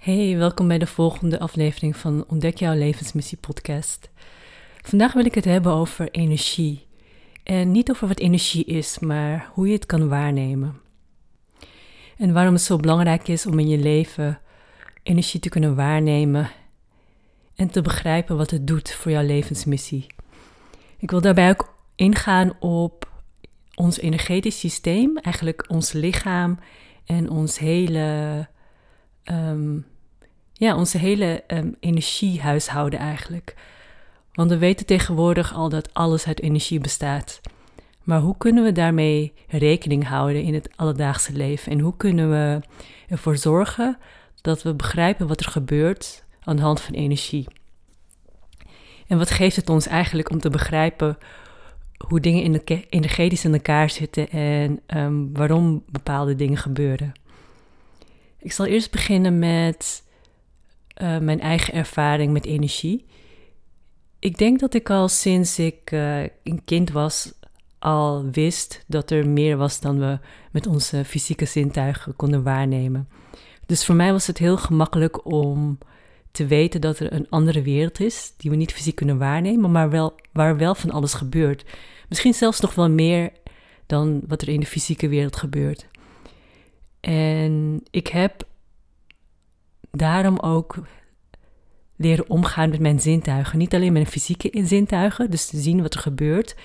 Hey, welkom bij de volgende aflevering van Ontdek jouw levensmissie podcast. Vandaag wil ik het hebben over energie. En niet over wat energie is, maar hoe je het kan waarnemen. En waarom het zo belangrijk is om in je leven energie te kunnen waarnemen en te begrijpen wat het doet voor jouw levensmissie. Ik wil daarbij ook ingaan op ons energetisch systeem, eigenlijk ons lichaam en ons hele um, ja, onze hele um, energiehuishouden eigenlijk. Want we weten tegenwoordig al dat alles uit energie bestaat. Maar hoe kunnen we daarmee rekening houden in het alledaagse leven? En hoe kunnen we ervoor zorgen dat we begrijpen wat er gebeurt aan de hand van energie? En wat geeft het ons eigenlijk om te begrijpen hoe dingen in de energetisch in elkaar zitten en um, waarom bepaalde dingen gebeuren? Ik zal eerst beginnen met uh, mijn eigen ervaring met energie. Ik denk dat ik al sinds ik uh, een kind was al wist dat er meer was dan we met onze fysieke zintuigen konden waarnemen. Dus voor mij was het heel gemakkelijk om te weten dat er een andere wereld is die we niet fysiek kunnen waarnemen, maar wel, waar wel van alles gebeurt. Misschien zelfs nog wel meer dan wat er in de fysieke wereld gebeurt. En ik heb daarom ook leren omgaan met mijn zintuigen. Niet alleen mijn fysieke zintuigen, dus te zien wat er gebeurt,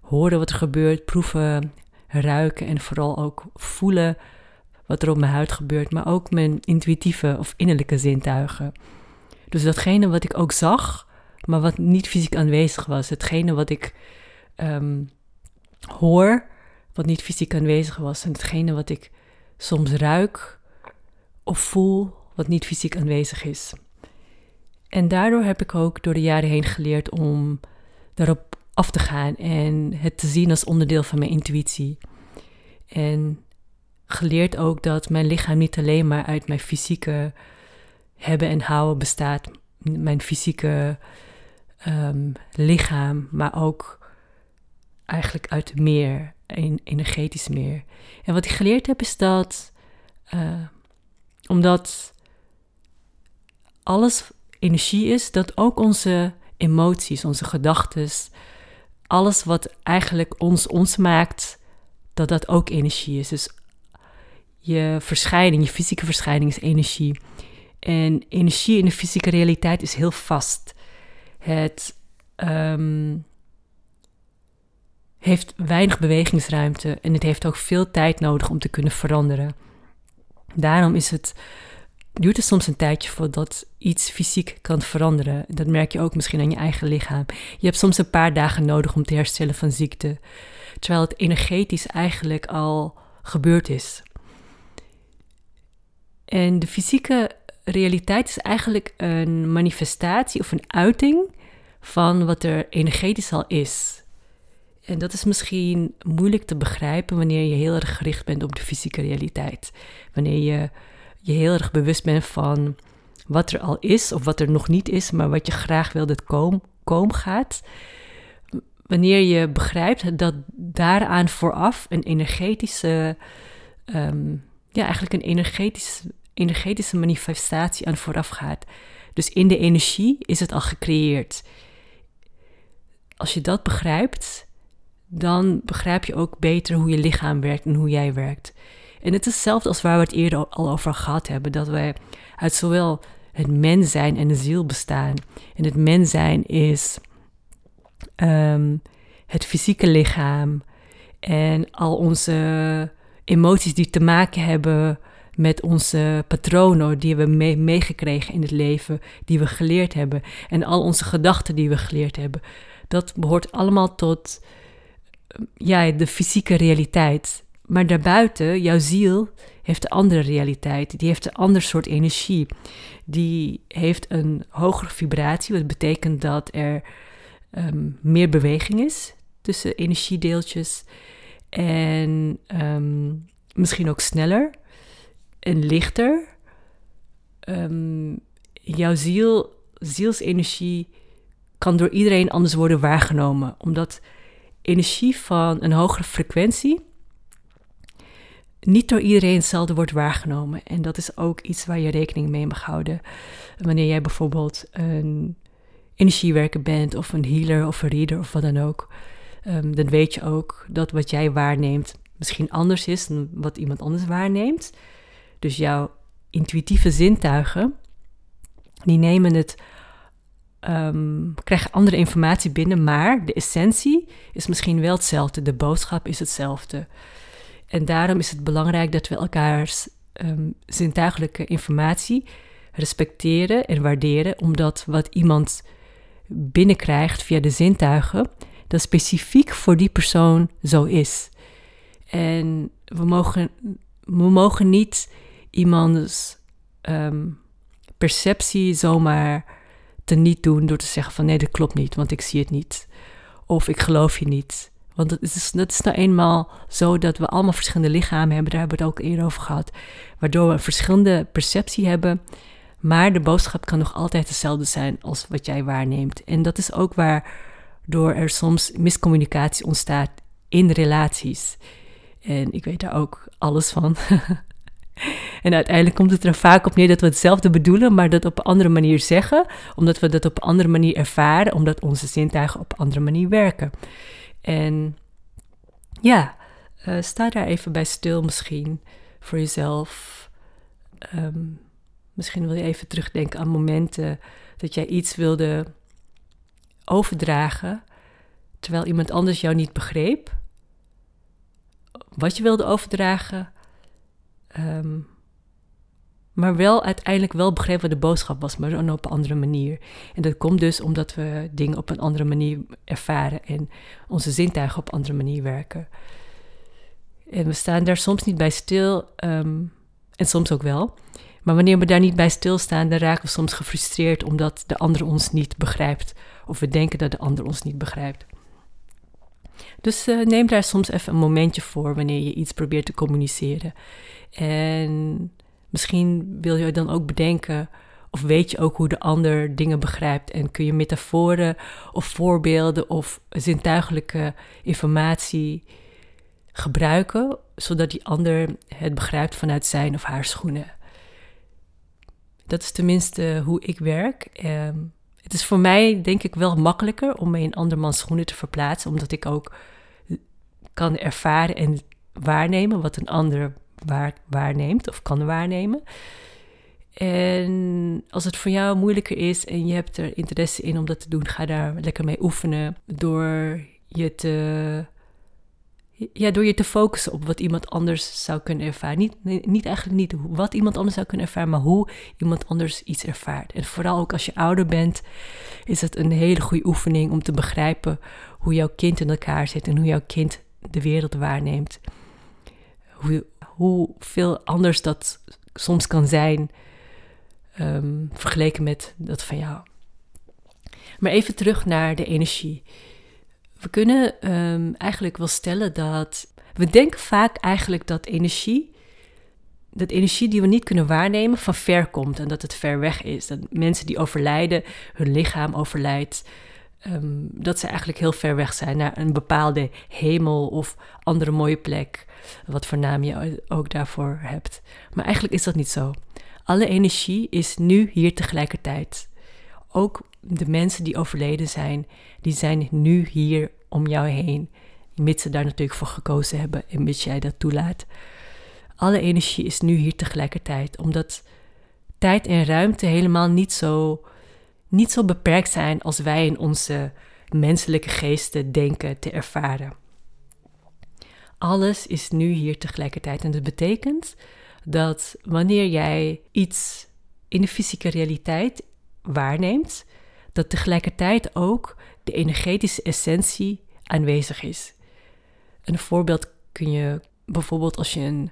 horen wat er gebeurt, proeven, ruiken en vooral ook voelen wat er op mijn huid gebeurt, maar ook mijn intuïtieve of innerlijke zintuigen. Dus datgene wat ik ook zag, maar wat niet fysiek aanwezig was. Hetgene wat ik ehm, hoor, wat niet fysiek aanwezig was. En hetgene wat ik soms ruik of voel, wat niet fysiek aanwezig is. En daardoor heb ik ook door de jaren heen geleerd om daarop af te gaan en het te zien als onderdeel van mijn intuïtie. En geleerd ook dat mijn lichaam niet alleen maar uit mijn fysieke hebben en houden bestaat, mijn fysieke um, lichaam, maar ook eigenlijk uit meer, energetisch meer. En wat ik geleerd heb is dat, uh, omdat alles energie is, dat ook onze emoties, onze gedachten, alles wat eigenlijk ons ons maakt, dat dat ook energie is. Dus je verschijning, je fysieke verschijning is energie. En energie in de fysieke realiteit is heel vast. Het um, heeft weinig bewegingsruimte en het heeft ook veel tijd nodig om te kunnen veranderen. Daarom is het duurt het soms een tijdje voordat iets fysiek kan veranderen. Dat merk je ook misschien aan je eigen lichaam. Je hebt soms een paar dagen nodig om te herstellen van ziekte, terwijl het energetisch eigenlijk al gebeurd is. En de fysieke realiteit is eigenlijk een manifestatie of een uiting van wat er energetisch al is. En dat is misschien moeilijk te begrijpen wanneer je heel erg gericht bent op de fysieke realiteit. Wanneer je je heel erg bewust bent van wat er al is of wat er nog niet is, maar wat je graag wil dat kom, kom gaat. Wanneer je begrijpt dat daaraan vooraf een energetische, ehm, ja, eigenlijk een energetische, energetische manifestatie aan vooraf gaat. Dus in de energie is het al gecreëerd. Als je dat begrijpt, dan begrijp je ook beter hoe je lichaam werkt en hoe jij werkt. En het is hetzelfde als waar we het eerder al over gehad hebben, dat wij uit zowel het mens zijn en de ziel bestaan. En het mens zijn is ehm, het fysieke lichaam en al onze emoties die te maken hebben met onze patronen die we meegekregen in het leven, die we geleerd hebben. En al onze gedachten die we geleerd hebben. Dat behoort allemaal tot ja, de fysieke realiteit. Maar daarbuiten, jouw ziel heeft een andere realiteit. Die heeft een ander soort energie. Die heeft een hogere vibratie, wat betekent dat er um, meer beweging is tussen energiedeeltjes. En um, misschien ook sneller en lichter. Um, jouw ziel, zielsenergie kan door iedereen anders worden waargenomen. Omdat energie van een hogere frequentie niet door iedereen hetzelfde wordt waargenomen. En dat is ook iets waar je rekening mee mag houden. Wanneer jij bijvoorbeeld een energiewerker bent, of een healer, of een reader, of wat dan ook. Um, dan weet je ook dat wat jij waarneemt misschien anders is dan wat iemand anders waarneemt. Dus jouw intuïtieve zintuigen, die nemen het, um, krijgen andere informatie binnen, maar de essentie is misschien wel hetzelfde. De boodschap is hetzelfde. En daarom is het belangrijk dat we elkaars um, zintuigelijke informatie respecteren en waarderen, omdat wat iemand binnenkrijgt via de zintuigen, dat specifiek voor die persoon zo is. En we mogen, we mogen niet iemands um, perceptie zomaar teniet doen door te zeggen van nee, dat klopt niet, want ik zie het niet. Of ik geloof je niet. Want het is, het is nou eenmaal zo dat we allemaal verschillende lichamen hebben, daar hebben we het ook eerder over gehad. Waardoor we een verschillende perceptie hebben, maar de boodschap kan nog altijd hetzelfde zijn als wat jij waarneemt. En dat is ook waardoor er soms miscommunicatie ontstaat in relaties. En ik weet daar ook alles van. en uiteindelijk komt het er vaak op neer dat we hetzelfde bedoelen, maar dat op een andere manier zeggen, omdat we dat op een andere manier ervaren, omdat onze zintuigen op een andere manier werken. En ja, uh, sta daar even bij stil misschien voor jezelf. Um, misschien wil je even terugdenken aan momenten dat jij iets wilde overdragen, terwijl iemand anders jou niet begreep. Wat je wilde overdragen, um, maar wel uiteindelijk wel begreep wat de boodschap was, maar dan op een andere manier. En dat komt dus omdat we dingen op een andere manier ervaren en onze zintuigen op een andere manier werken. En we staan daar soms niet bij stil, um, en soms ook wel. Maar wanneer we daar niet bij stilstaan, dan raken we soms gefrustreerd omdat de ander ons niet begrijpt. Of we denken dat de ander ons niet begrijpt. Dus uh, neem daar soms even een momentje voor wanneer je iets probeert te communiceren. En Misschien wil je dan ook bedenken of weet je ook hoe de ander dingen begrijpt en kun je metaforen of voorbeelden of zintuigelijke informatie gebruiken, zodat die ander het begrijpt vanuit zijn of haar schoenen. Dat is tenminste hoe ik werk. Um, het is voor mij denk ik wel makkelijker om me in andermans schoenen te verplaatsen, omdat ik ook kan ervaren en waarnemen wat een ander waar, waarneemt of kan waarnemen. En als het voor jou moeilijker is en je hebt er interesse in om dat te doen, ga daar lekker mee oefenen. Door je te, ja, door je te focussen op wat iemand anders zou kunnen ervaren. Niet, niet eigenlijk niet wat iemand anders zou kunnen ervaren, maar hoe iemand anders iets ervaart. En vooral ook als je ouder bent, is het een hele goede oefening om te begrijpen hoe jouw kind in elkaar zit en hoe jouw kind de wereld waarneemt. Hoe, hoeveel anders dat soms kan zijn um, vergeleken met dat van jou. Maar even terug naar de energie. We kunnen um, eigenlijk wel stellen dat. We denken vaak eigenlijk dat energie. Dat energie die we niet kunnen waarnemen van ver komt en dat het ver weg is. Dat mensen die overlijden, hun lichaam overlijdt, um, dat ze eigenlijk heel ver weg zijn naar een bepaalde hemel of andere mooie plek wat voor naam je ook daarvoor hebt. Maar eigenlijk is dat niet zo. Alle energie is nu hier tegelijkertijd. Ook de mensen die overleden zijn, die zijn nu hier om jou heen. Mits ze daar natuurlijk voor gekozen hebben en mits jij dat toelaat. Alle energie is nu hier tegelijkertijd, omdat tijd en ruimte helemaal niet zo, niet zo beperkt zijn als wij in onze menselijke geesten denken te ervaren. Alles is nu hier tegelijkertijd. En dat betekent dat wanneer jij iets in de fysieke realiteit waarneemt, dat tegelijkertijd ook de energetische essentie aanwezig is. Een voorbeeld kun je bijvoorbeeld als je een.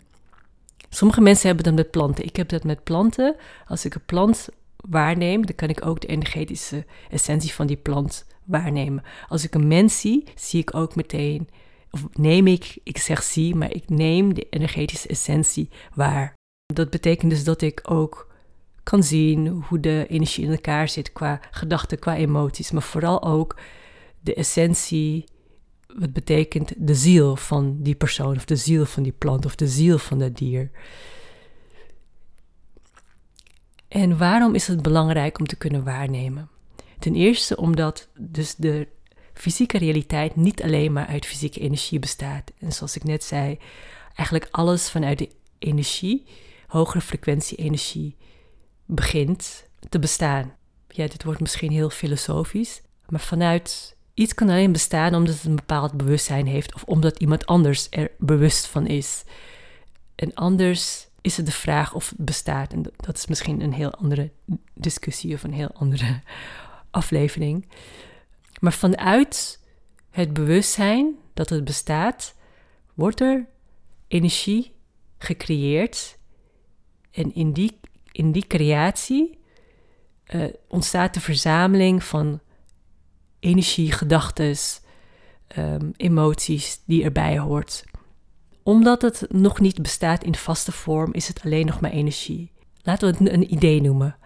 Sommige mensen hebben dat met planten. Ik heb dat met planten. Als ik een plant waarneem, dan kan ik ook de energetische essentie van die plant waarnemen. Als ik een mens zie, zie ik ook meteen of neem ik, ik zeg zie, maar ik neem de energetische essentie waar. Dat betekent dus dat ik ook kan zien hoe de energie in elkaar zit qua gedachten, qua emoties, maar vooral ook de essentie wat betekent de ziel van die persoon, of de ziel van die plant, of de ziel van dat dier. En waarom is het belangrijk om te kunnen waarnemen? Ten eerste omdat dus de fysieke realiteit niet alleen maar uit fysieke energie bestaat. En zoals ik net zei, eigenlijk alles vanuit de energie, hogere frequentie energie, begint te bestaan. Ja, dit wordt misschien heel filosofisch, maar vanuit iets kan alleen bestaan omdat het een bepaald bewustzijn heeft of omdat iemand anders er bewust van is. En anders is het de vraag of het bestaat. En dat is misschien een heel andere discussie of een heel andere aflevering. Maar vanuit het bewustzijn dat het bestaat, wordt er energie gecreëerd. En in die, in die creatie uh, ontstaat de verzameling van energie, gedachten, um, emoties die erbij hoort. Omdat het nog niet bestaat in vaste vorm, is het alleen nog maar energie. Laten we het een idee noemen.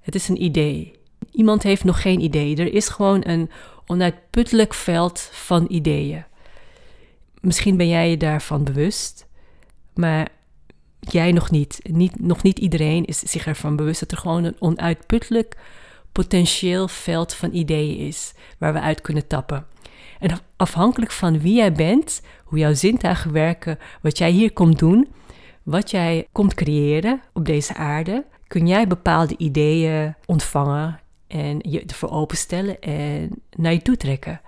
Het is een idee. Iemand heeft nog geen idee. Er is gewoon een onuitputtelijk veld van ideeën. Misschien ben jij je daarvan bewust, maar jij nog niet. niet. Nog niet iedereen is zich ervan bewust dat er gewoon een onuitputtelijk potentieel veld van ideeën is waar we uit kunnen tappen. En afhankelijk van wie jij bent, hoe jouw zintuigen werken, wat jij hier komt doen, wat jij komt creëren op deze aarde, kun jij bepaalde ideeën ontvangen en je ervoor openstellen en naar je toe trekken.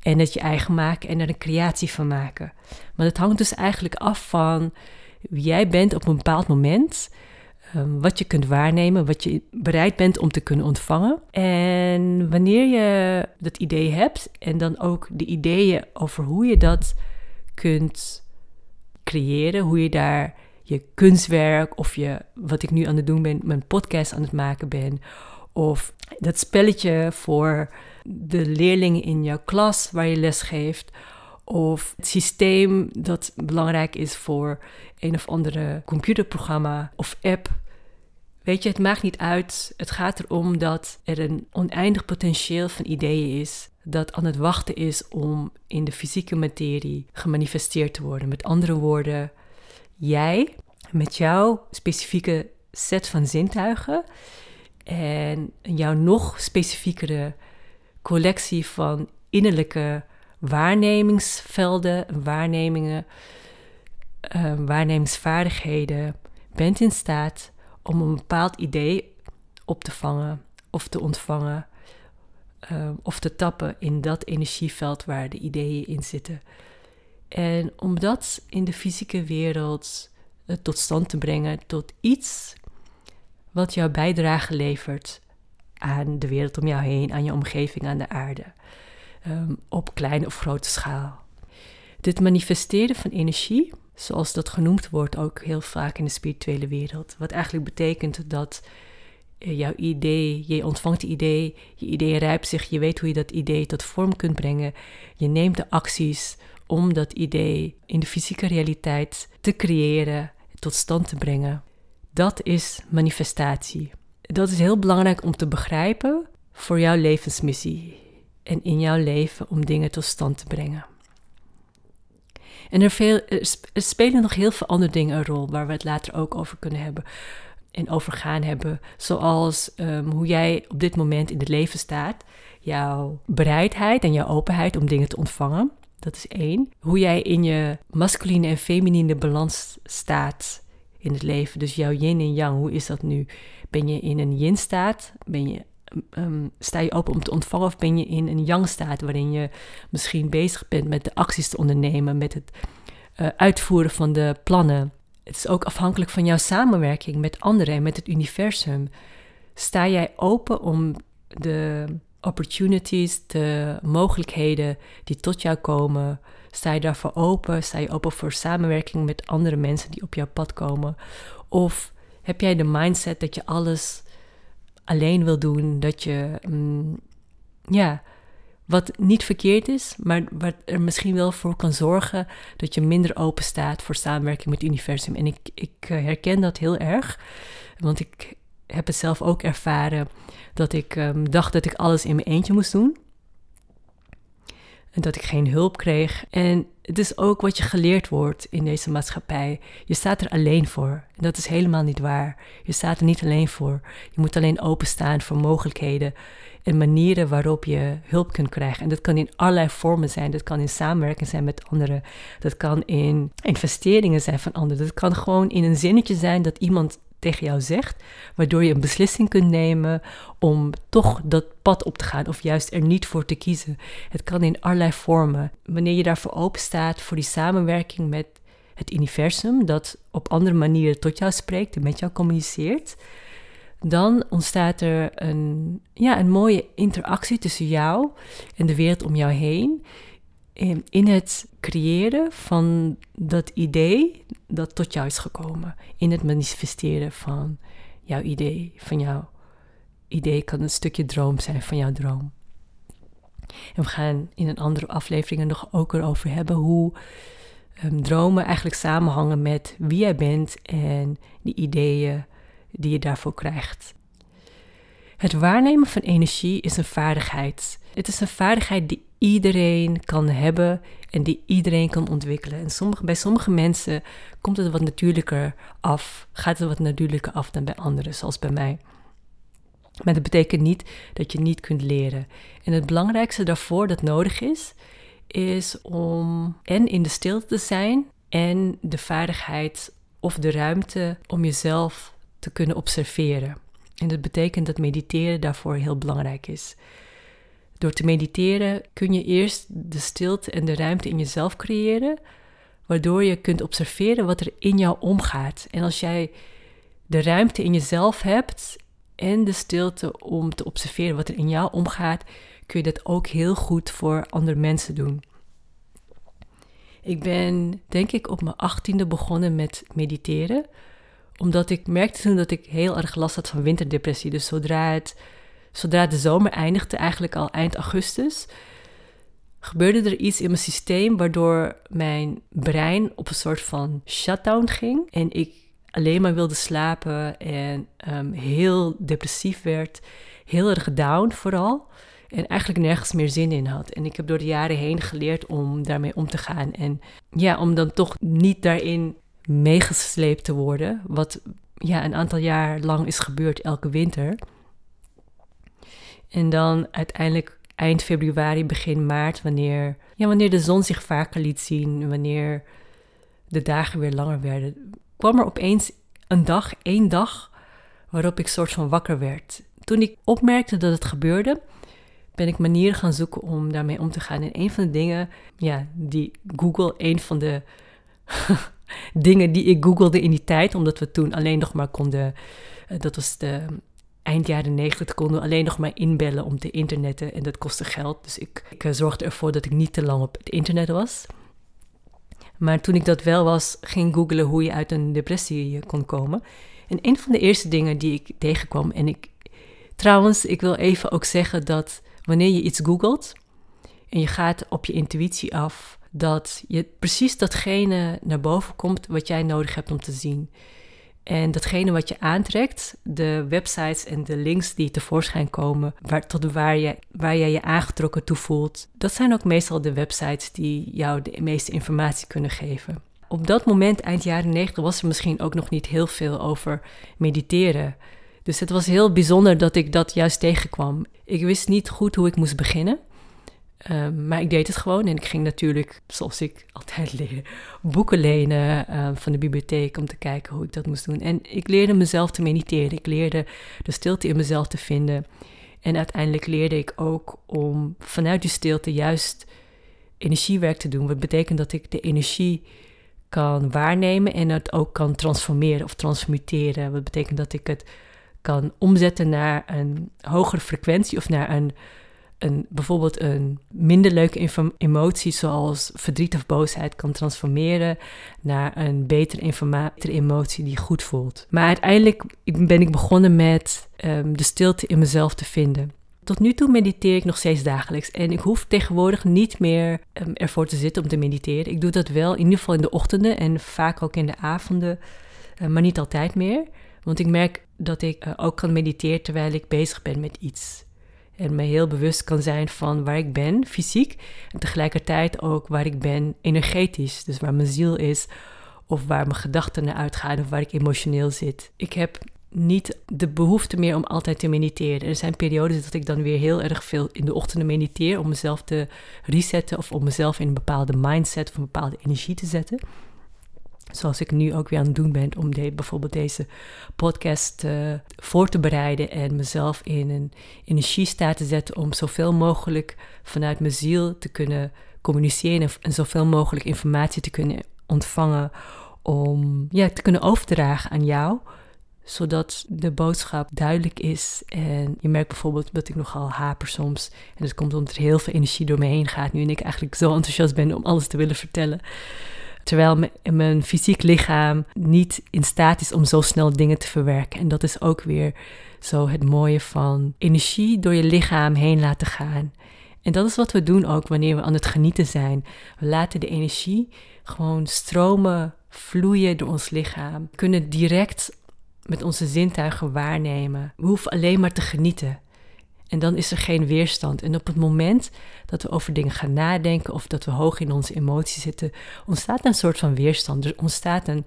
En het je eigen maken en er een creatie van maken. Maar het hangt dus eigenlijk af van wie jij bent op een bepaald moment. Ehm, wat je kunt waarnemen, wat je bereid bent om te kunnen ontvangen. En wanneer je dat idee hebt en dan ook de ideeën over hoe je dat kunt creëren, hoe je daar je kunstwerk of je, wat ik nu aan het doen ben, mijn podcast aan het maken ben, of dat spelletje voor de leerlingen in jouw klas waar je les geeft. Of het systeem dat belangrijk is voor een of andere computerprogramma of app. Weet je, het maakt niet uit. Het gaat erom dat er een oneindig potentieel van ideeën is. Dat aan het wachten is om in de fysieke materie gemanifesteerd te worden. Met andere woorden, jij met jouw specifieke set van zintuigen en jouw nog specifiekere collectie van innerlijke waarnemingsvelden, waarnemingen, uh, waarnemingsvaardigheden bent in staat om een bepaald idee op te vangen of te ontvangen uh, of te tappen in dat energieveld waar de ideeën in zitten. En om dat in de fysieke wereld uh, tot stand te brengen tot iets wat jouw bijdrage levert aan de wereld om jou heen, aan je omgeving, aan de aarde, um, op kleine of grote schaal. Dit manifesteren van energie, zoals dat genoemd wordt ook heel vaak in de spirituele wereld, wat eigenlijk betekent dat uh, jouw idee, je ontvangt het idee, je idee rijpt zich, je weet hoe je dat idee tot vorm kunt brengen, je neemt de acties om dat idee in de fysieke realiteit te creëren, tot stand te brengen. Dat is manifestatie. Dat is heel belangrijk om te begrijpen voor jouw levensmissie en in jouw leven om dingen tot stand te brengen. En er, veel, er spelen nog heel veel andere dingen een rol waar we het later ook over kunnen hebben en over gaan hebben. Zoals um, hoe jij op dit moment in het leven staat, jouw bereidheid en jouw openheid om dingen te ontvangen. Dat is één. Hoe jij in je masculine en feminine balans staat in het leven. Dus jouw yin en yang, hoe is dat nu? Ben je in een yin staat? Ben je, um, sta je open om te ontvangen of ben je in een yang staat waarin je misschien bezig bent met de acties te ondernemen, met het uh, uitvoeren van de plannen? Het is ook afhankelijk van jouw samenwerking met anderen en met het universum. Sta jij open om de opportunities, de mogelijkheden die tot jou komen, Sta je daarvoor open? Sta je open voor samenwerking met andere mensen die op jouw pad komen? Of heb jij de mindset dat je alles alleen wil doen? Dat je, mm, ja, wat niet verkeerd is, maar wat er misschien wel voor kan zorgen dat je minder open staat voor samenwerking met het universum. En ik, ik eh, herken dat heel erg, want ik heb het zelf ook ervaren dat ik um, dacht dat ik alles in mijn eentje moest doen. En dat ik geen hulp kreeg. En het is ook wat je geleerd wordt in deze maatschappij. Je staat er alleen voor. En dat is helemaal niet waar. Je staat er niet alleen voor. Je moet alleen openstaan voor mogelijkheden en manieren waarop je hulp kunt krijgen. En dat kan in allerlei vormen zijn. Dat kan in samenwerking zijn met anderen. Dat kan in investeringen zijn van anderen. Dat kan gewoon in een zinnetje zijn dat iemand tegen jou zegt, waardoor je een beslissing kunt nemen om toch dat pad op te gaan of juist er niet voor te kiezen. Het kan in allerlei vormen. Wanneer je daarvoor open staat voor die samenwerking met het universum, dat op andere manieren tot jou spreekt en met jou communiceert, dan ontstaat er een, ja, een mooie interactie tussen jou en de wereld om jou heen. In het creëren van dat idee dat tot jou is gekomen. In het manifesteren van jouw idee, van jouw idee kan een stukje droom zijn van jouw droom. En we gaan in een andere aflevering er nog ook erover hebben hoe um, dromen eigenlijk samenhangen met wie jij bent en die ideeën die je daarvoor krijgt. Het waarnemen van energie is een vaardigheid. Het is een vaardigheid die iedereen kan hebben en die iedereen kan ontwikkelen. En bij sommige mensen komt het wat natuurlijker af, gaat het wat natuurlijker af dan bij anderen, zoals bij mij. Maar dat betekent niet dat je niet kunt leren. En het belangrijkste daarvoor dat nodig is, is om en in de stilte te zijn en de vaardigheid of de ruimte om jezelf te kunnen observeren. En dat betekent dat mediteren daarvoor heel belangrijk is. Door te mediteren kun je eerst de stilte en de ruimte in jezelf creëren, waardoor je kunt observeren wat er in jou omgaat. En als jij de ruimte in jezelf hebt en de stilte om te observeren wat er in jou omgaat, kun je dat ook heel goed voor andere mensen doen. Ik ben denk ik op mijn achttiende begonnen met mediteren omdat ik merkte toen dat ik heel erg last had van winterdepressie. Dus zodra, het, zodra de zomer eindigde, eigenlijk al eind augustus, gebeurde er iets in mijn systeem waardoor mijn brein op een soort van shutdown ging. En ik alleen maar wilde slapen en um, heel depressief werd. Heel erg down vooral. En eigenlijk nergens meer zin in had. En ik heb door de jaren heen geleerd om daarmee om te gaan. En ja, om dan toch niet daarin meegesleept te worden. Wat ja, een aantal jaar lang is gebeurd elke winter. En dan uiteindelijk eind februari, begin maart, wanneer, ja, wanneer de zon zich vaker liet zien, wanneer de dagen weer langer werden, kwam er opeens een dag, één dag, waarop ik soort van wakker werd. Toen ik opmerkte dat het gebeurde, ben ik manieren gaan zoeken om daarmee om te gaan. En een van de dingen, ja, die Google, een van de dingen die ik googelde in die tijd, omdat we toen alleen nog maar konden, uh, dat was de eind jaren negentig, konden we alleen nog maar inbellen om te internetten en dat kostte geld. Dus ik, ik uh, zorgde ervoor dat ik niet te lang op het internet was. Maar toen ik dat wel was, ging googelen hoe je uit een depressie kon komen. En een van de eerste dingen die ik tegenkwam, en ik trouwens, ik wil even ook zeggen dat wanneer je iets googelt en je gaat op je intuïtie af, dat je precies datgene naar boven komt wat jij nodig hebt om te zien. En datgene wat je aantrekt, de websites en de links die tevoorschijn komen, waar, tot waar, je, waar jij je aangetrokken toe voelt, dat zijn ook meestal de websites die jou de meeste informatie kunnen geven. Op dat moment, eind jaren 90, was er misschien ook nog niet heel veel over mediteren. Dus het was heel bijzonder dat ik dat juist tegenkwam. Ik wist niet goed hoe ik moest beginnen. Ehm, maar ik deed het gewoon en ik ging natuurlijk, zoals ik altijd leer, boeken lenen uh, van de bibliotheek om te kijken hoe ik dat moest doen. En ik leerde mezelf te mediteren. Ik leerde de stilte in mezelf te vinden. En uiteindelijk leerde ik ook om vanuit die stilte juist energiewerk te doen. Wat betekent dat ik de energie kan waarnemen en het ook kan transformeren of transmuteren. Wat betekent dat ik het kan omzetten naar een hogere frequentie of naar een een, bijvoorbeeld een minder leuke emotie zoals verdriet of boosheid kan transformeren naar een betere, emotie die goed voelt. Maar uiteindelijk ben ik begonnen met ehm, de stilte in mezelf te vinden. Tot nu toe mediteer ik nog steeds dagelijks en ik hoef tegenwoordig niet meer um, ervoor te zitten om te mediteren. Ik doe dat wel, in ieder geval in de ochtenden en vaak ook in de avonden, uh, maar niet altijd meer. Want ik merk dat ik uh, ook kan mediteren terwijl ik bezig ben met iets. En me heel bewust kan zijn van waar ik ben, fysiek. En tegelijkertijd ook waar ik ben, energetisch. Dus waar mijn ziel is, of waar mijn gedachten naar uitgaan, of waar ik emotioneel zit. Ik heb niet de behoefte meer om altijd te mediteren. Er zijn periodes dat ik dan weer heel erg veel in de ochtenden mediteer om mezelf te resetten of om mezelf in een bepaalde mindset of een bepaalde energie te zetten. Zoals ik nu ook weer aan het doen ben om bijvoorbeeld deze podcast uh, voor te bereiden en mezelf in een energiestaat te zetten om zoveel mogelijk vanuit mijn ziel te kunnen communiceren en zoveel mogelijk informatie te kunnen ontvangen om ja, te kunnen overdragen aan jou zodat de boodschap duidelijk is. En je merkt bijvoorbeeld dat ik nogal haper soms. En dat komt omdat er heel veel energie door me heen gaat nu en ik eigenlijk zo enthousiast ben om alles te willen vertellen. Terwijl mijn fysiek lichaam niet in staat is om zo snel dingen te verwerken. En dat is ook weer zo het mooie van energie door je lichaam heen laten gaan. En dat is wat we doen ook wanneer we aan het genieten zijn. We laten de energie gewoon stromen, vloeien door ons lichaam. We kunnen direct met onze zintuigen waarnemen. We hoeven alleen maar te genieten. En dan is er geen weerstand. En op het moment dat we over dingen gaan nadenken of dat we hoog in onze emoties zitten, ontstaat een soort van weerstand. Er ontstaat een,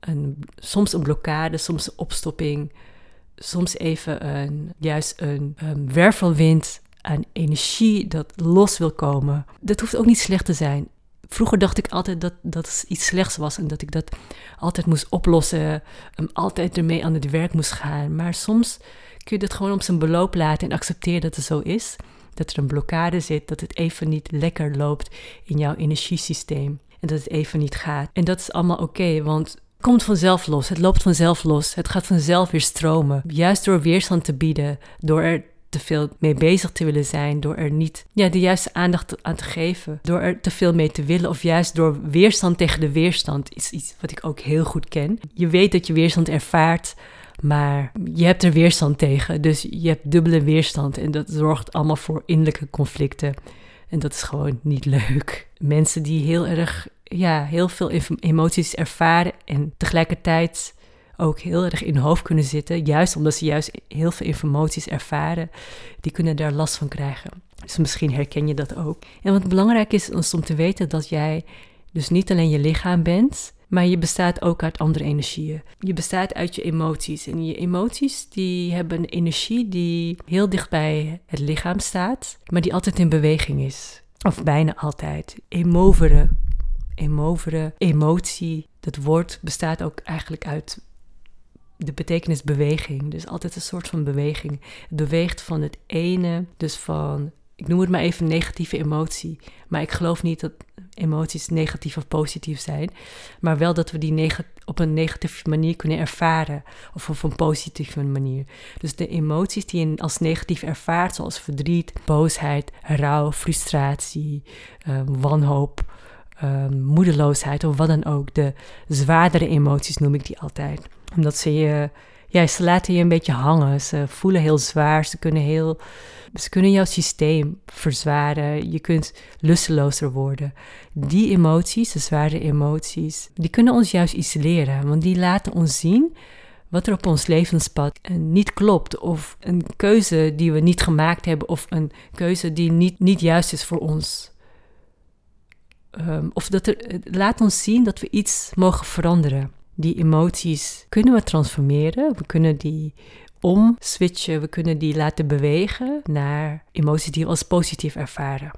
een, soms een blokkade, soms een opstopping, soms even een, juist een, wervelwind aan energie dat los wil komen. Dat hoeft ook niet slecht te zijn. Vroeger dacht ik altijd dat dat iets slechts was en dat ik dat altijd moest oplossen, altijd ermee aan het werk moest gaan. Maar soms kun je het gewoon op zijn beloop laten en accepteren dat het zo is. Dat er een blokkade zit, dat het even niet lekker loopt in jouw energiesysteem en dat het even niet gaat. En dat is allemaal oké, want het komt vanzelf los. Het loopt vanzelf los. Het gaat vanzelf weer stromen. Juist door weerstand te bieden, door er te veel mee bezig te willen zijn, door er niet ja, de juiste aandacht aan te geven, door er te veel mee te willen, of juist door weerstand tegen de weerstand, is iets wat ik ook heel goed ken. Je weet dat je weerstand ervaart, maar je hebt er weerstand tegen, dus je hebt dubbele weerstand en dat zorgt allemaal voor innerlijke conflicten. En dat is gewoon niet leuk. Mensen die heel erg, ja, heel veel emoties ervaren en tegelijkertijd ook heel erg in hun hoofd kunnen zitten. Juist omdat ze juist heel veel emoties ervaren. Die kunnen daar last van krijgen. Dus misschien herken je dat ook. En wat belangrijk is, is om te weten dat jij dus niet alleen je lichaam bent, maar je bestaat ook uit andere energieën. Je bestaat uit je emoties. En je emoties die hebben een energie die heel dicht bij het lichaam staat, maar die altijd in beweging is. Of bijna altijd. Emoveren. Emoveren, emotie. Dat woord bestaat ook eigenlijk uit de betekenis beweging. Dus altijd een soort van beweging. Het beweegt van het ene, dus van, ik noem het maar even negatieve emotie. Maar ik geloof niet dat emoties negatief of positief zijn. Maar wel dat we die op een negatieve manier kunnen ervaren. Of op een positieve manier. Dus de emoties die je als negatief ervaart, zoals verdriet, boosheid, rouw, frustratie, ehm, wanhoop. Um, moedeloosheid of wat dan ook. De zwaardere emoties noem ik die altijd omdat ze je, ja, ze laten je een beetje hangen. Ze voelen heel zwaar. Ze kunnen heel, ze kunnen jouw systeem verzwaren. Je kunt lustelozer worden. Die emoties, de zware emoties, die kunnen ons juist isoleren. Want die laten ons zien wat er op ons levenspad niet klopt. Of een keuze die we niet gemaakt hebben. Of een keuze die niet, niet juist is voor ons. Um, of dat er, laat ons zien dat we iets mogen veranderen die emoties kunnen we transformeren. We kunnen die omswitchen, we kunnen die laten bewegen naar emoties die we als positief ervaren.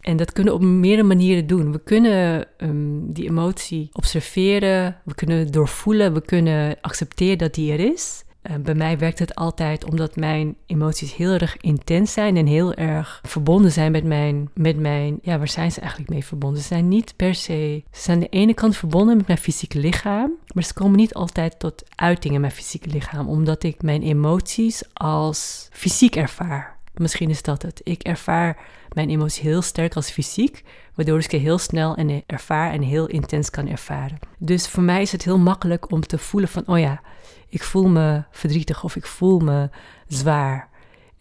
En dat kunnen we op meerdere manieren doen. We kunnen um, die emotie observeren, we kunnen doorvoelen, we kunnen accepteren dat die er is. Uh, bij mij werkt het altijd omdat mijn emoties heel erg intens zijn en heel erg verbonden zijn met mijn, met mijn, ja, waar zijn ze eigenlijk mee verbonden? Ze zijn niet per se, ze zijn aan de ene kant verbonden met mijn fysieke lichaam, maar ze komen niet altijd tot uiting in mijn fysieke lichaam, omdat ik mijn emoties als fysiek ervaar. Misschien is dat het. Ik ervaar mijn emoties heel sterk als fysiek, waardoor ik ze heel snel en ervaar en heel intens kan ervaren. Dus voor mij is het heel makkelijk om te voelen van, oh ja, ik voel me verdrietig of ik voel me zwaar.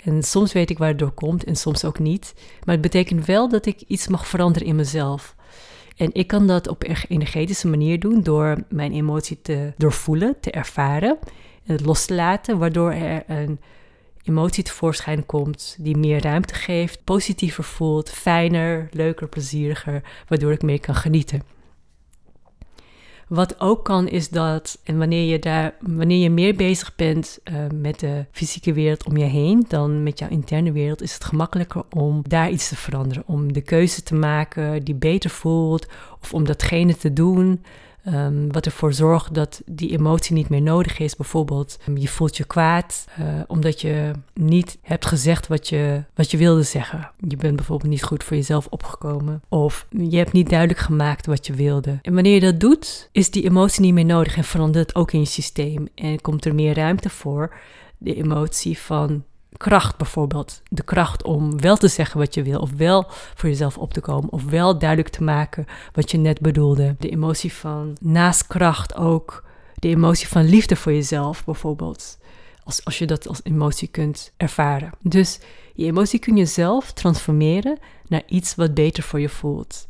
En soms weet ik waar het door komt en soms ook niet. Maar het betekent wel dat ik iets mag veranderen in mezelf. En ik kan dat op een energetische manier doen door mijn emotie te doorvoelen, te ervaren en het los te laten, waardoor er een emotie tevoorschijn komt die meer ruimte geeft, positiever voelt, fijner, leuker, plezieriger, waardoor ik meer kan genieten. Wat ook kan is dat, en wanneer je, daar, wanneer je meer bezig bent uh, met de fysieke wereld om je heen dan met jouw interne wereld, is het gemakkelijker om daar iets te veranderen. Om de keuze te maken die beter voelt, of om datgene te doen Um, wat ervoor zorgt dat die emotie niet meer nodig is. Bijvoorbeeld, um, je voelt je kwaad uh, omdat je niet hebt gezegd wat je, wat je wilde zeggen. Je bent bijvoorbeeld niet goed voor jezelf opgekomen. Of je hebt niet duidelijk gemaakt wat je wilde. En wanneer je dat doet, is die emotie niet meer nodig en verandert het ook in je systeem. En komt er meer ruimte voor de emotie van kracht bijvoorbeeld. De kracht om wel te zeggen wat je wil, of wel voor jezelf op te komen, of wel duidelijk te maken wat je net bedoelde. De emotie van naast kracht ook de emotie van liefde voor jezelf bijvoorbeeld. Als, als je dat als emotie kunt ervaren. Dus je emotie kun je zelf transformeren naar iets wat beter voor je voelt.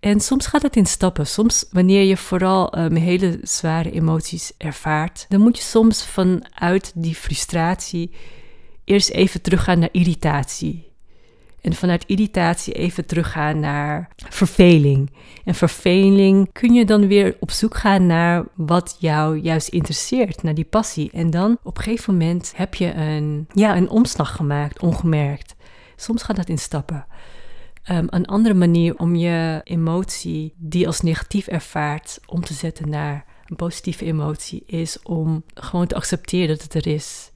En soms gaat het in stappen. Soms, wanneer je vooral um, hele zware emoties ervaart, dan moet je soms vanuit die frustratie eerst even teruggaan naar irritatie. En vanuit irritatie even teruggaan naar verveling. En verveling kun je dan weer op zoek gaan naar wat jou juist interesseert, naar die passie. En dan op een gegeven moment heb je een, ja, een omslag gemaakt, ongemerkt. Soms gaat dat in stappen. Um, een andere manier om je emotie, die als negatief ervaart, om te zetten naar een positieve emotie, is om gewoon te accepteren dat het er is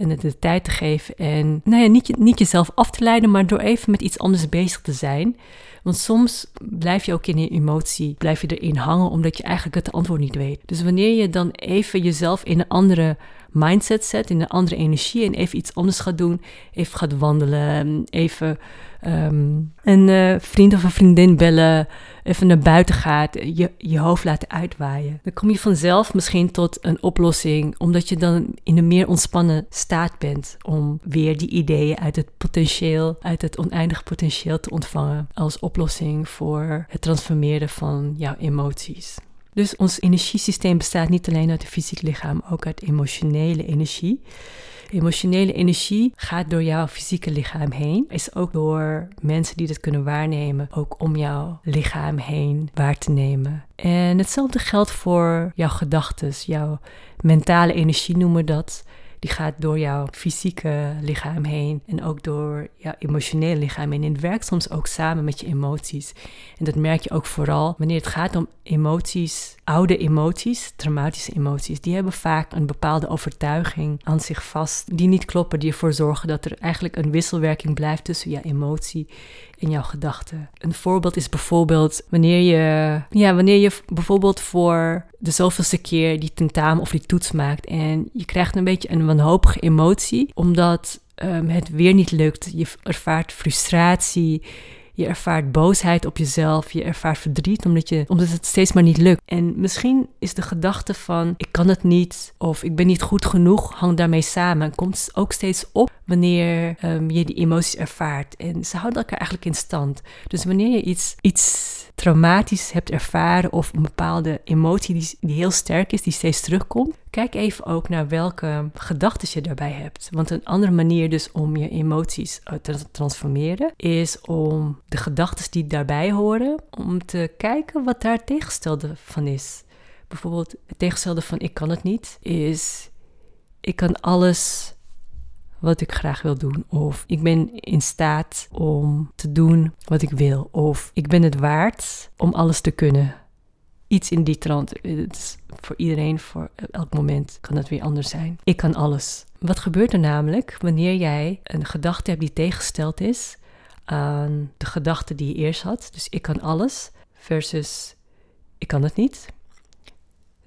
en het de tijd te geven. En nou ja, niet, niet jezelf af te leiden, maar door even met iets anders bezig te zijn. Want soms blijf je ook in je emotie, blijf je erin hangen omdat je eigenlijk het antwoord niet weet. Dus wanneer je dan even jezelf in een andere mindset zet, in een andere energie en even iets anders gaat doen, even gaat wandelen, even um, een uh, vriend of een vriendin bellen, even naar buiten gaat, je, je hoofd laten uitwaaien. Dan kom je vanzelf misschien tot een oplossing, omdat je dan in een meer ontspannen staat bent om weer die ideeën uit het potentieel, uit het oneindige potentieel te ontvangen als oplossing voor het transformeren van jouw emoties. Dus ons energiesysteem bestaat niet alleen uit het fysiek lichaam, ook uit emotionele energie. Emotionele energie gaat door jouw fysieke lichaam heen. Is ook door mensen die dat kunnen waarnemen, ook om jouw lichaam heen waar te nemen. En hetzelfde geldt voor jouw gedachten, jouw mentale energie noemen we dat die gaat door jouw fysieke lichaam heen en ook door jouw emotionele lichaam heen. En het werkt soms ook samen met je emoties. En dat merk je ook vooral wanneer het gaat om emoties, oude emoties, traumatische emoties. Die hebben vaak een bepaalde overtuiging aan zich vast, die niet kloppen, die ervoor zorgen dat er eigenlijk een wisselwerking blijft tussen jouw emotie en jouw gedachten. Een voorbeeld is bijvoorbeeld wanneer je, ja, wanneer je bijvoorbeeld voor de zoveelste keer die tentamen of die toets maakt en je krijgt een beetje een wanhopige emotie omdat um, het weer niet lukt. Je ervaart frustratie. Je ervaart boosheid op jezelf. Je ervaart verdriet omdat, je, omdat het steeds maar niet lukt. En misschien is de gedachte van ik kan het niet of ik ben niet goed genoeg, hangt daarmee samen. En komt ook steeds op wanneer um, je die emoties ervaart. En ze houden elkaar eigenlijk in stand. Dus wanneer je iets, iets traumatisch hebt ervaren of een bepaalde emotie die, die heel sterk is, die steeds terugkomt, kijk even ook naar welke gedachten je daarbij hebt. Want een andere manier dus om je emoties eh, te transformeren is om de gedachten die daarbij horen, om te kijken wat daar tegenstelde van is. Bijvoorbeeld het tegenstelde van ik kan het niet is ik kan alles wat ik graag wil doen. Of ik ben in staat om te doen wat ik wil. Of ik ben het waard om alles te kunnen. Iets in die trant. Voor iedereen, voor elk moment kan het weer anders zijn. Ik kan alles. Wat gebeurt er namelijk wanneer jij een gedachte hebt die tegengesteld is aan de gedachte die je eerst had? Dus ik kan alles versus ik kan het niet.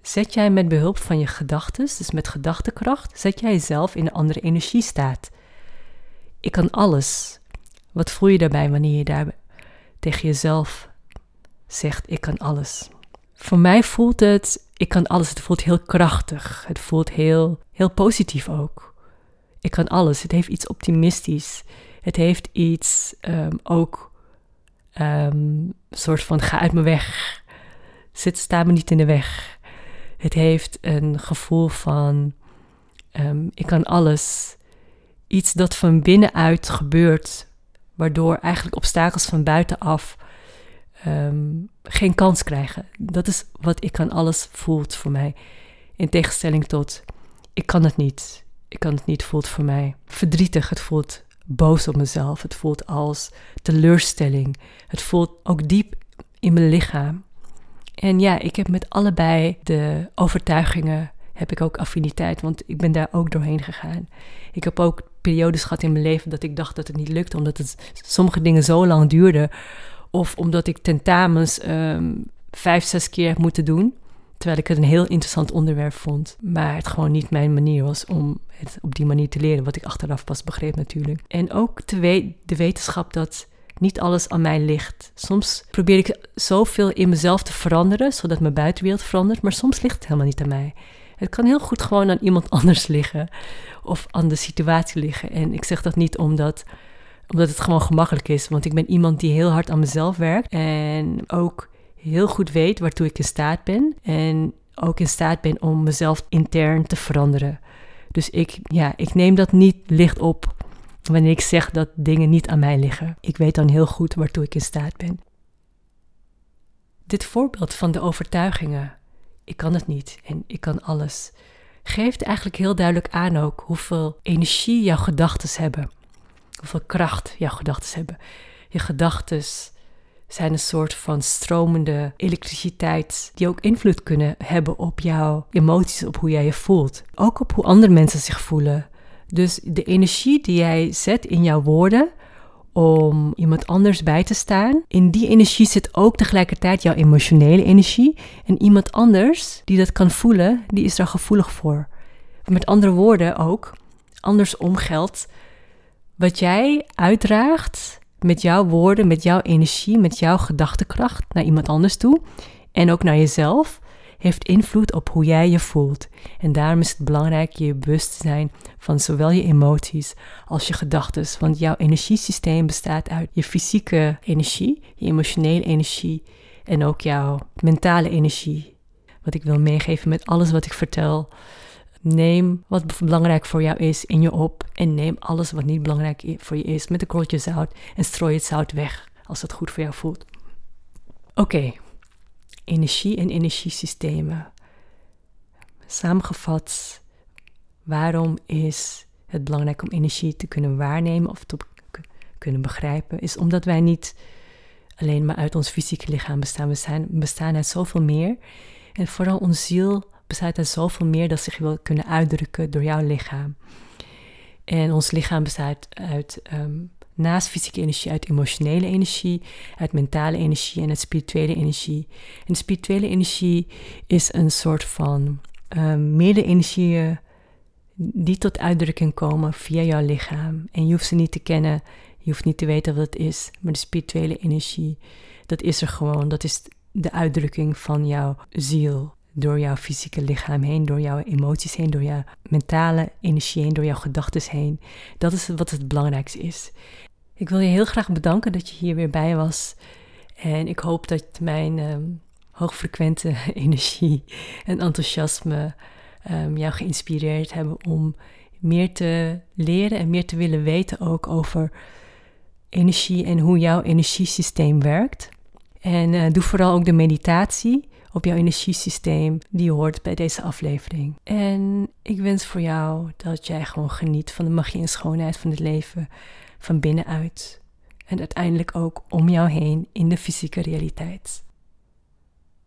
Zet jij met behulp van je gedachten, dus met gedachtekracht, zet jij jezelf in een andere energiestaat. Ik kan alles. Wat voel je daarbij wanneer je daar tegen jezelf zegt: Ik kan alles? Voor mij voelt het, ik kan alles. Het voelt heel krachtig. Het voelt heel, heel positief ook. Ik kan alles. Het heeft iets optimistisch. Het heeft iets um, ook um, soort van ga uit mijn weg. Zit, sta me niet in de weg. Het heeft een gevoel van: um, ik kan alles. iets dat van binnenuit gebeurt, waardoor eigenlijk obstakels van buitenaf um, geen kans krijgen. Dat is wat ik aan alles voelt voor mij. In tegenstelling tot, ik kan het niet. Ik kan het niet, voelt voor mij verdrietig. Het voelt boos op mezelf. Het voelt als teleurstelling. Het voelt ook diep in mijn lichaam. En ja, ik heb met allebei de overtuigingen heb ik ook affiniteit, want ik ben daar ook doorheen gegaan. Ik heb ook periodes gehad in mijn leven dat ik dacht dat het niet lukte, omdat het sommige dingen zo lang duurden. Of omdat ik tentamens um, vijf, zes keer heb moeten doen. Terwijl ik het een heel interessant onderwerp vond. Maar het gewoon niet mijn manier was om het op die manier te leren. Wat ik achteraf pas begreep natuurlijk. En ook de wetenschap dat niet alles aan mij ligt. Soms probeer ik zoveel in mezelf te veranderen, zodat mijn buitenwereld verandert. Maar soms ligt het helemaal niet aan mij. Het kan heel goed gewoon aan iemand anders liggen. Of aan de situatie liggen. En ik zeg dat niet omdat omdat het gewoon gemakkelijk is. Want ik ben iemand die heel hard aan mezelf werkt. En ook heel goed weet waartoe ik in staat ben. En ook in staat ben om mezelf intern te veranderen. Dus ik, ja, ik neem dat niet licht op wanneer ik zeg dat dingen niet aan mij liggen. Ik weet dan heel goed waartoe ik in staat ben. Dit voorbeeld van de overtuigingen, ik kan het niet en ik kan alles, geeft eigenlijk heel duidelijk aan ook hoeveel energie jouw gedachten hebben hoeveel kracht jouw gedachten hebben. Je gedachten zijn een soort van stromende elektriciteit die ook invloed kunnen hebben op jouw emoties, op hoe jij je voelt. Ook op hoe andere mensen zich voelen. Dus de energie die jij zet in jouw woorden om iemand anders bij te staan, in die energie zit ook tegelijkertijd jouw emotionele energie. En iemand anders die dat kan voelen, die is daar gevoelig voor. Met andere woorden ook, andersom geldt wat jij uitdraagt met jouw woorden, met jouw energie, met jouw gedachtekracht naar iemand anders toe en ook naar jezelf, heeft invloed op hoe jij je voelt. En daarom is het belangrijk je bewust te zijn van zowel je emoties als je gedachten. Want jouw energiesysteem bestaat uit je fysieke energie, je emotionele energie en ook jouw mentale energie. Wat ik wil meegeven met alles wat ik vertel Neem wat belangrijk voor jou is in je op en neem alles wat niet belangrijk voor je is met een korreltje zout en strooi het zout weg als het goed voor jou voelt. Oké, energie en energiesystemen. Samengevat, waarom is het belangrijk om energie te kunnen waarnemen of te kunnen begrijpen? Is omdat wij niet alleen maar uit ons fysieke lichaam bestaan. We, zijn, bestaan uit zoveel meer. En vooral onze ziel bestaat uit zoveel meer dat zich wil kunnen uitdrukken door jouw lichaam. En ons lichaam bestaat uit, ehm, naast fysieke energie, uit emotionele energie, uit mentale energie en uit spirituele energie. En spirituele energie is een soort van um, meerdere energieën die tot uitdrukking komen via jouw lichaam. En je hoeft ze niet te kennen, je hoeft niet te weten wat het is, maar de spirituele energie, dat is er gewoon. Dat is de uitdrukking van jouw ziel door jouw fysieke lichaam heen, door jouw emoties heen, door jouw mentale energie heen, door jouw gedachten heen. Dat is wat het belangrijkste is. Ik wil je heel graag bedanken dat je hier weer bij was. En ik hoop dat mijn um, hoogfrequente energie en enthousiasme um, jou geïnspireerd hebben om meer te leren en meer te willen weten ook over energie en hoe jouw energiesysteem werkt. En uh, doe vooral ook de meditatie op jouw energiesysteem die hoort bij deze aflevering. En ik wens voor jou dat jij gewoon geniet van de magie en schoonheid van het leven van binnenuit. En uiteindelijk ook om jou heen in de fysieke realiteit.